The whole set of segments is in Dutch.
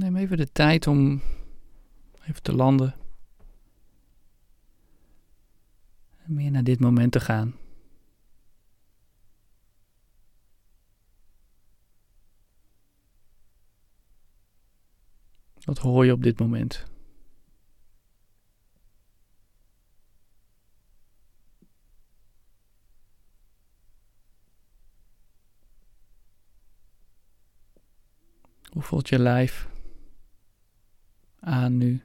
Neem even de tijd om even te landen. En meer naar dit moment te gaan. Wat hoor je op dit moment? Hoe voelt je lijf aan nu?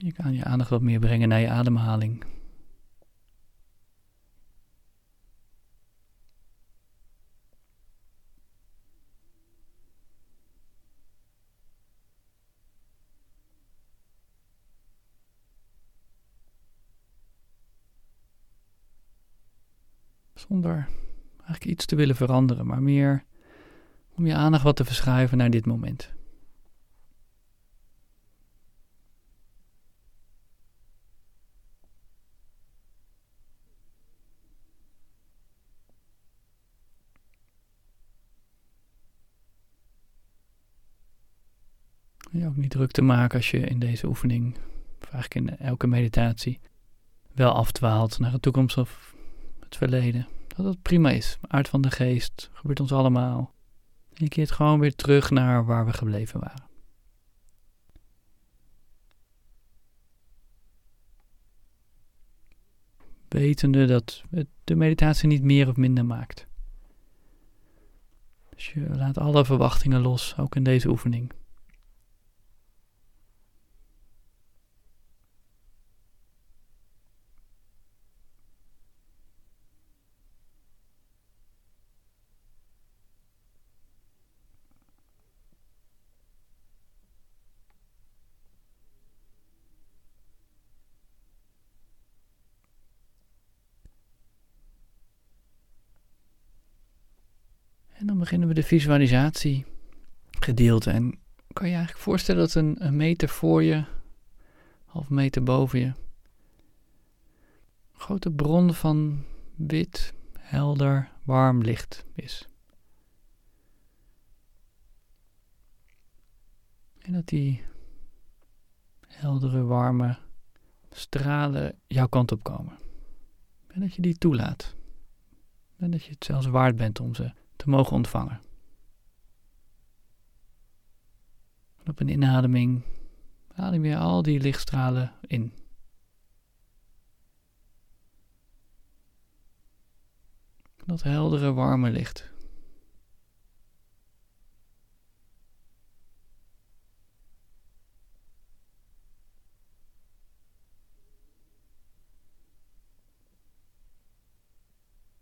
Je kan je aandacht wat meer brengen naar je ademhaling. Zonder eigenlijk iets te willen veranderen, maar meer om je aandacht wat te verschuiven naar dit moment. Je ook niet druk te maken als je in deze oefening, of eigenlijk in elke meditatie, wel afdwaalt naar de toekomst of het verleden. Dat het prima is. Aard van de geest gebeurt ons allemaal. En je keert gewoon weer terug naar waar we gebleven waren. Wetende dat het de meditatie niet meer of minder maakt. Dus je laat alle verwachtingen los, ook in deze oefening. En dan beginnen we de visualisatie gedeelte. En kan je eigenlijk voorstellen dat een, meter voor je, half meter boven je, een grote bron van wit, helder, warm licht is. En dat die heldere, warme stralen jouw kant op komen. En dat je die toelaat. En dat je het zelfs waard bent om ze te mogen ontvangen. En op een inademing adem je al die lichtstralen in. Dat heldere, warme licht.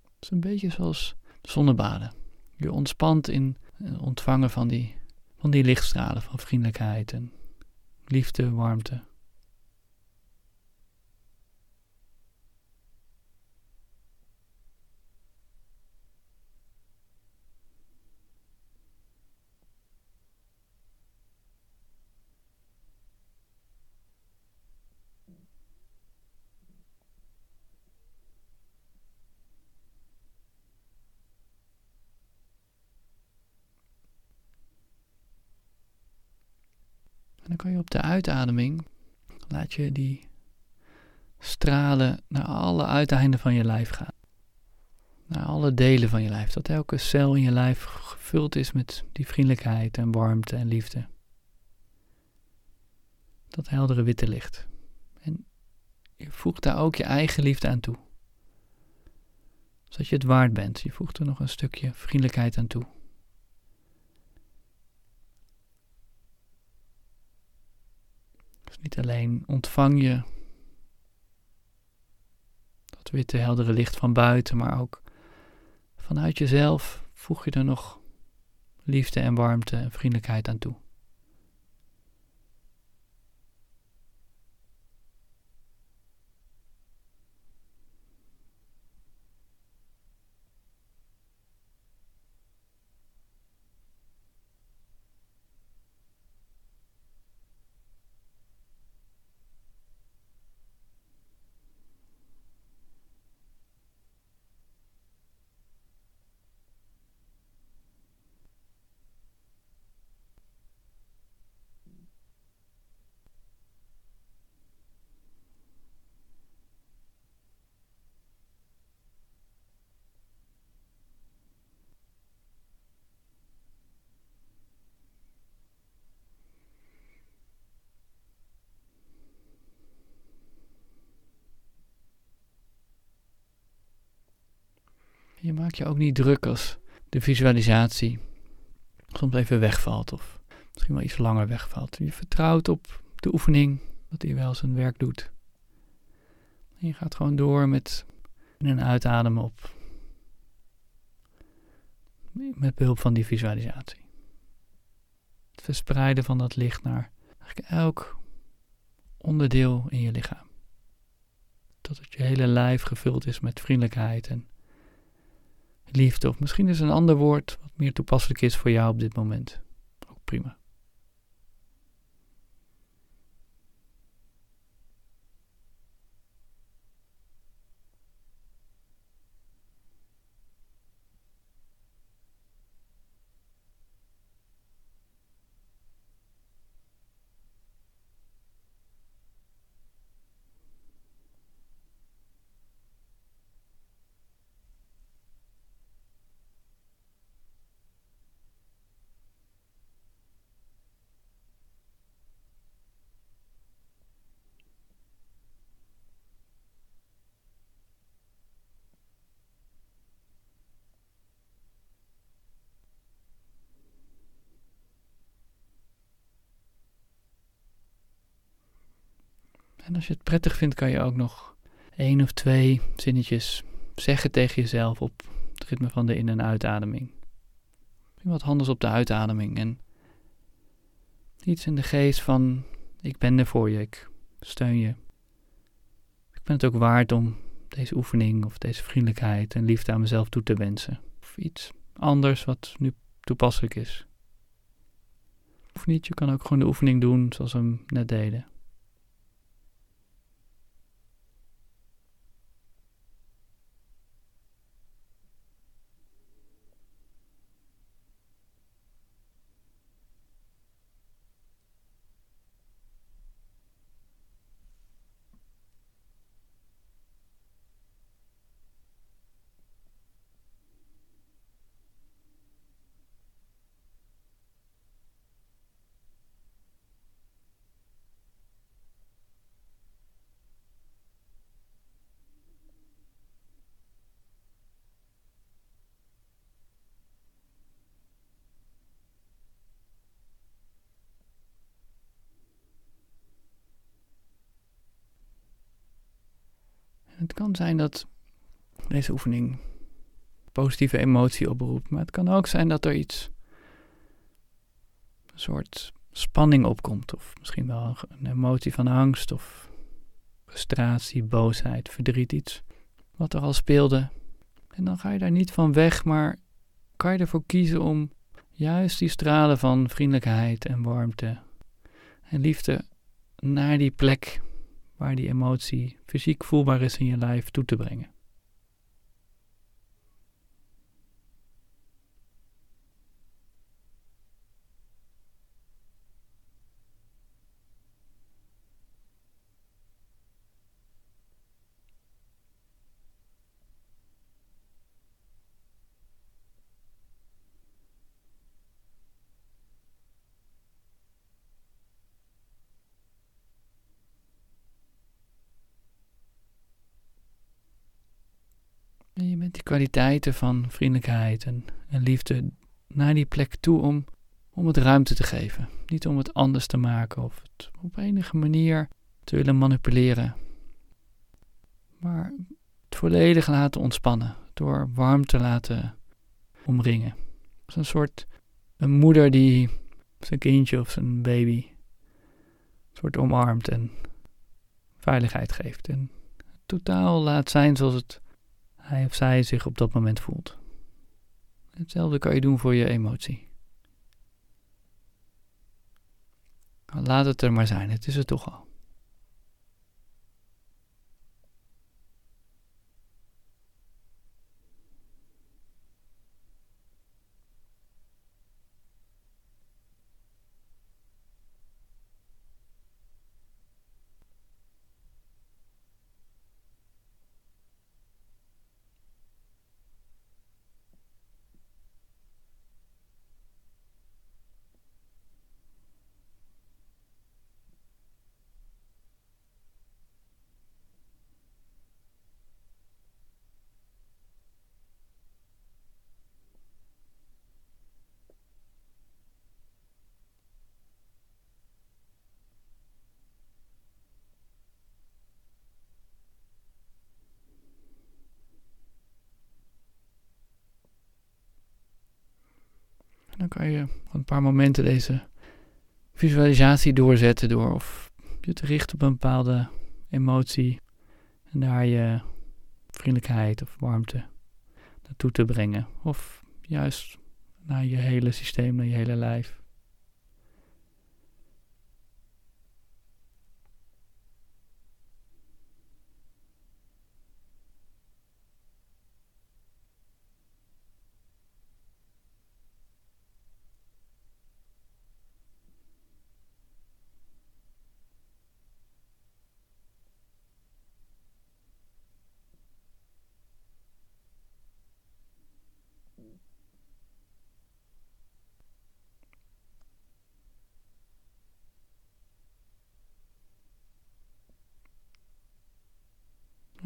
Het is een beetje zoals zonnebaden. Je ontspant in ontvangen van die, van die lichtstralen van vriendelijkheid en liefde, warmte. Dan kan je op de uitademing, laat je die stralen naar alle uiteinden van je lijf gaan. Naar alle delen van je lijf. Dat elke cel in je lijf gevuld is met die vriendelijkheid en warmte en liefde. Dat heldere witte licht. En je voegt daar ook je eigen liefde aan toe. Zodat je het waard bent. Je voegt er nog een stukje vriendelijkheid aan toe. Niet alleen ontvang je dat witte heldere licht van buiten, maar ook vanuit jezelf voeg je er nog liefde en warmte en vriendelijkheid aan toe. Maak je ook niet druk als de visualisatie soms even wegvalt of misschien wel iets langer wegvalt. Je vertrouwt op de oefening, dat hij wel zijn werk doet. En je gaat gewoon door met een uitademen op. Met behulp van die visualisatie. Het verspreiden van dat licht naar eigenlijk elk onderdeel in je lichaam. Tot het je hele lijf gevuld is met vriendelijkheid en liefde. Of misschien is een ander woord wat meer toepasselijk is voor jou op dit moment. Ook prima. En als je het prettig vindt, kan je ook nog één of twee zinnetjes zeggen tegen jezelf op het ritme van de in- en uitademing. Wat anders op de uitademing en iets in de geest van ik ben er voor je, ik steun je. Ik ben het ook waard om deze oefening of deze vriendelijkheid en liefde aan mezelf toe te wensen. Of iets anders wat nu toepasselijk is. Of niet, je kan ook gewoon de oefening doen zoals we hem net deden. Het kan zijn dat deze oefening positieve emotie oproept, maar het kan ook zijn dat er iets, een soort spanning opkomt, of misschien wel een emotie van angst of frustratie, boosheid, verdriet, iets wat er al speelde. En dan ga je daar niet van weg, maar kan je ervoor kiezen om juist die stralen van vriendelijkheid en warmte en liefde naar die plek waar die emotie fysiek voelbaar is in je lijf toe te brengen. Die kwaliteiten van vriendelijkheid en, en liefde naar die plek toe om, om het ruimte te geven. Niet om het anders te maken of het op enige manier te willen manipuleren. Maar het volledig laten ontspannen. Door warm te laten omringen. Als een soort een moeder die zijn kindje of zijn baby een soort omarmt en veiligheid geeft. En totaal laat zijn zoals het hij of zij zich op dat moment voelt. Hetzelfde kan je doen voor je emotie. Laat het er maar zijn, het is er toch al. Dan kan je een paar momenten deze visualisatie doorzetten door of je te richten op een bepaalde emotie en daar je vriendelijkheid of warmte naartoe te brengen. Of juist naar je hele systeem, naar je hele lijf.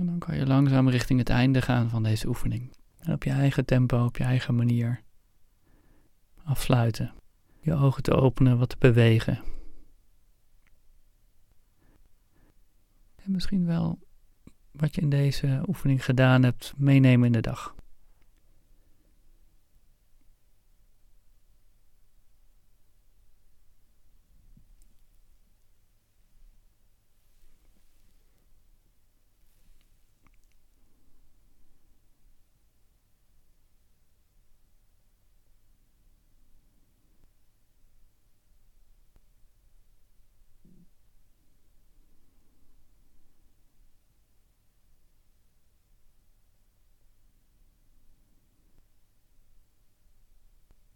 En dan kan je langzaam richting het einde gaan van deze oefening. En op je eigen tempo, op je eigen manier. Afsluiten. Je ogen te openen, wat te bewegen. En misschien wel wat je in deze oefening gedaan hebt, meenemen in de dag.